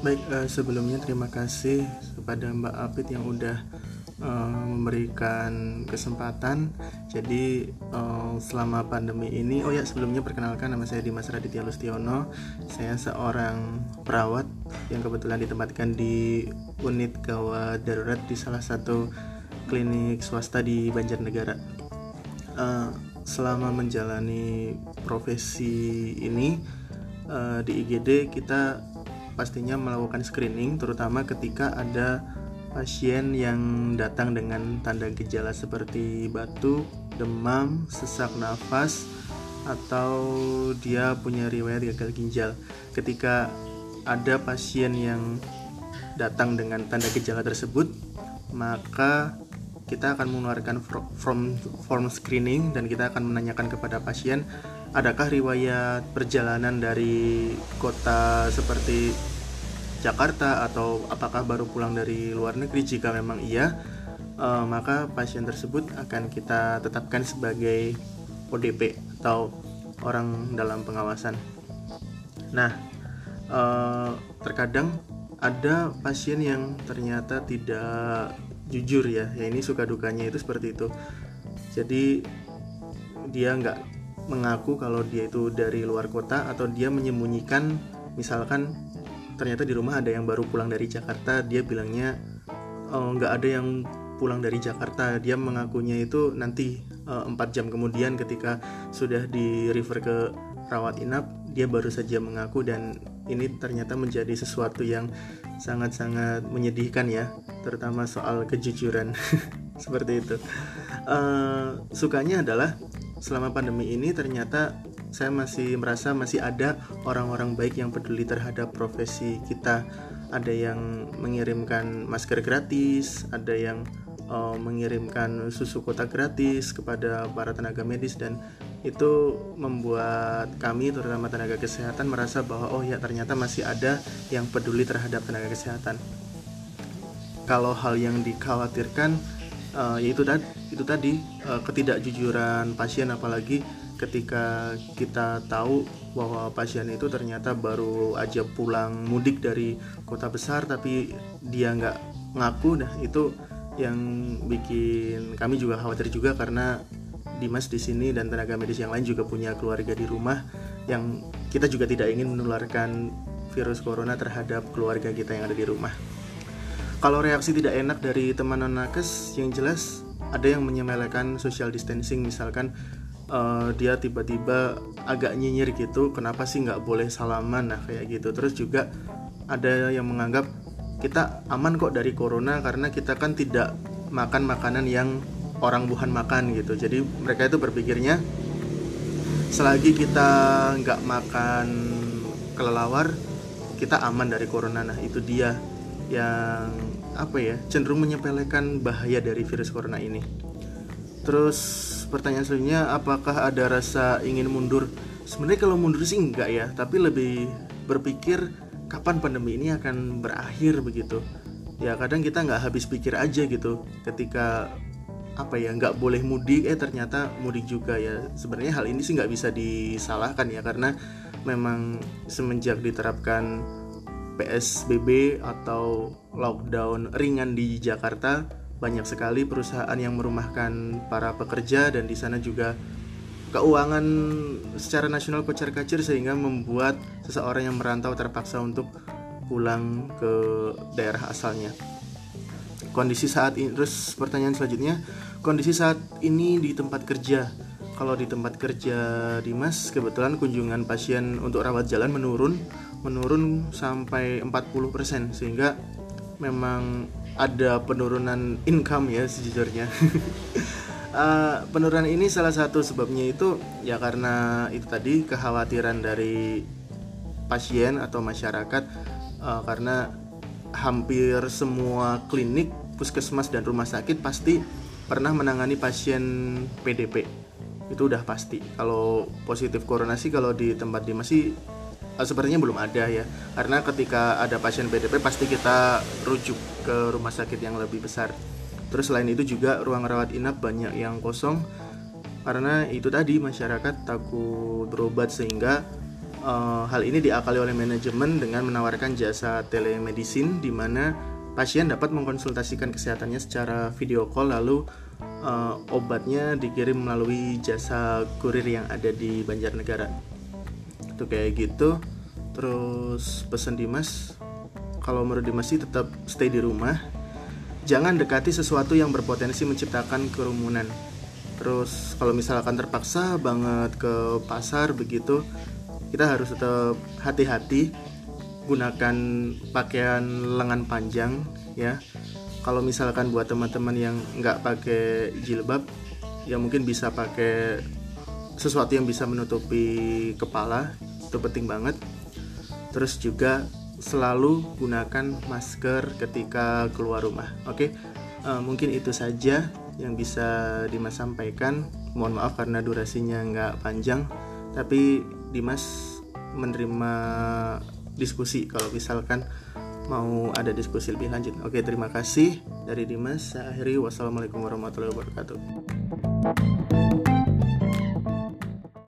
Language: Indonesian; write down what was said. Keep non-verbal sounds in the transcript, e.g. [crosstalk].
Baik, uh, sebelumnya terima kasih kepada Mbak Apit yang udah uh, memberikan kesempatan. Jadi uh, selama pandemi ini, oh ya sebelumnya perkenalkan nama saya Dimas Raditya Lustiono. Saya seorang perawat yang kebetulan ditempatkan di unit gawat darurat di salah satu klinik swasta di Banjarnegara. Uh, selama menjalani profesi ini di IGD kita pastinya melakukan screening terutama ketika ada pasien yang datang dengan tanda gejala seperti batuk, demam, sesak nafas atau dia punya riwayat gagal ginjal. Ketika ada pasien yang datang dengan tanda gejala tersebut, maka kita akan mengeluarkan form form screening dan kita akan menanyakan kepada pasien adakah riwayat perjalanan dari kota seperti Jakarta atau apakah baru pulang dari luar negeri? Jika memang iya uh, maka pasien tersebut akan kita tetapkan sebagai ODP atau orang dalam pengawasan. Nah uh, terkadang ada pasien yang ternyata tidak jujur ya ya ini suka dukanya itu seperti itu. Jadi dia nggak mengaku kalau dia itu dari luar kota atau dia menyembunyikan misalkan ternyata di rumah ada yang baru pulang dari Jakarta dia bilangnya oh, nggak ada yang pulang dari Jakarta. Dia mengakunya itu nanti eh, empat jam kemudian ketika sudah di refer ke rawat inap dia baru saja mengaku dan ini ternyata menjadi sesuatu yang sangat-sangat menyedihkan ya terutama soal kejujuran. [laughs] Seperti itu. Uh, sukanya adalah selama pandemi ini ternyata saya masih merasa masih ada orang-orang baik yang peduli terhadap profesi kita. Ada yang mengirimkan masker gratis, ada yang uh, mengirimkan susu kotak gratis kepada para tenaga medis dan itu membuat kami terutama tenaga kesehatan merasa bahwa oh ya ternyata masih ada yang peduli terhadap tenaga kesehatan. Kalau hal yang dikhawatirkan uh, yaitu tadi itu tadi uh, ketidakjujuran pasien apalagi ketika kita tahu bahwa pasien itu ternyata baru aja pulang mudik dari kota besar tapi dia nggak ngaku nah itu yang bikin kami juga khawatir juga karena Dimas di sini dan tenaga medis yang lain juga punya keluarga di rumah yang kita juga tidak ingin menularkan virus corona terhadap keluarga kita yang ada di rumah kalau reaksi tidak enak dari teman non nakes yang jelas ada yang menyemelekan social distancing. Misalkan uh, dia tiba-tiba agak nyinyir gitu kenapa sih nggak boleh salaman? Nah kayak gitu. Terus juga ada yang menganggap kita aman kok dari corona karena kita kan tidak makan makanan yang orang Wuhan makan gitu. Jadi mereka itu berpikirnya selagi kita nggak makan kelelawar kita aman dari corona. Nah itu dia yang apa ya cenderung menyepelekan bahaya dari virus corona ini. Terus pertanyaan selanjutnya apakah ada rasa ingin mundur? Sebenarnya kalau mundur sih enggak ya, tapi lebih berpikir kapan pandemi ini akan berakhir begitu. Ya kadang kita nggak habis pikir aja gitu ketika apa ya nggak boleh mudik eh ternyata mudik juga ya sebenarnya hal ini sih nggak bisa disalahkan ya karena memang semenjak diterapkan PSBB atau lockdown ringan di Jakarta banyak sekali perusahaan yang merumahkan para pekerja dan di sana juga keuangan secara nasional kocar-kacir sehingga membuat seseorang yang merantau terpaksa untuk pulang ke daerah asalnya. Kondisi saat ini terus pertanyaan selanjutnya, kondisi saat ini di tempat kerja. Kalau di tempat kerja Dimas kebetulan kunjungan pasien untuk rawat jalan menurun menurun sampai 40% sehingga memang ada penurunan income ya sejujurnya. uh, [laughs] penurunan ini salah satu sebabnya itu ya karena itu tadi kekhawatiran dari pasien atau masyarakat uh, karena hampir semua klinik, puskesmas dan rumah sakit pasti pernah menangani pasien PDP. Itu udah pasti. Kalau positif corona sih kalau di tempat di masih uh, sepertinya belum ada ya. Karena ketika ada pasien PDP pasti kita rujuk ke rumah sakit yang lebih besar. Terus selain itu juga ruang rawat inap banyak yang kosong. Karena itu tadi masyarakat takut berobat sehingga uh, hal ini diakali oleh manajemen dengan menawarkan jasa telemedicine di mana pasien dapat mengkonsultasikan kesehatannya secara video call lalu uh, obatnya dikirim melalui jasa kurir yang ada di Banjarnegara. Itu kayak gitu. Terus pesan Dimas, kalau menurut Dimas sih tetap stay di rumah. Jangan dekati sesuatu yang berpotensi menciptakan kerumunan. Terus kalau misalkan terpaksa banget ke pasar begitu, kita harus tetap hati-hati gunakan pakaian lengan panjang ya kalau misalkan buat teman-teman yang nggak pakai jilbab ya mungkin bisa pakai sesuatu yang bisa menutupi kepala itu penting banget terus juga selalu gunakan masker ketika keluar rumah oke okay? uh, eh, mungkin itu saja yang bisa Dimas sampaikan mohon maaf karena durasinya nggak panjang tapi Dimas menerima diskusi kalau misalkan mau ada diskusi lebih lanjut. Oke, terima kasih dari Dimas. Saya akhiri wassalamualaikum warahmatullahi wabarakatuh.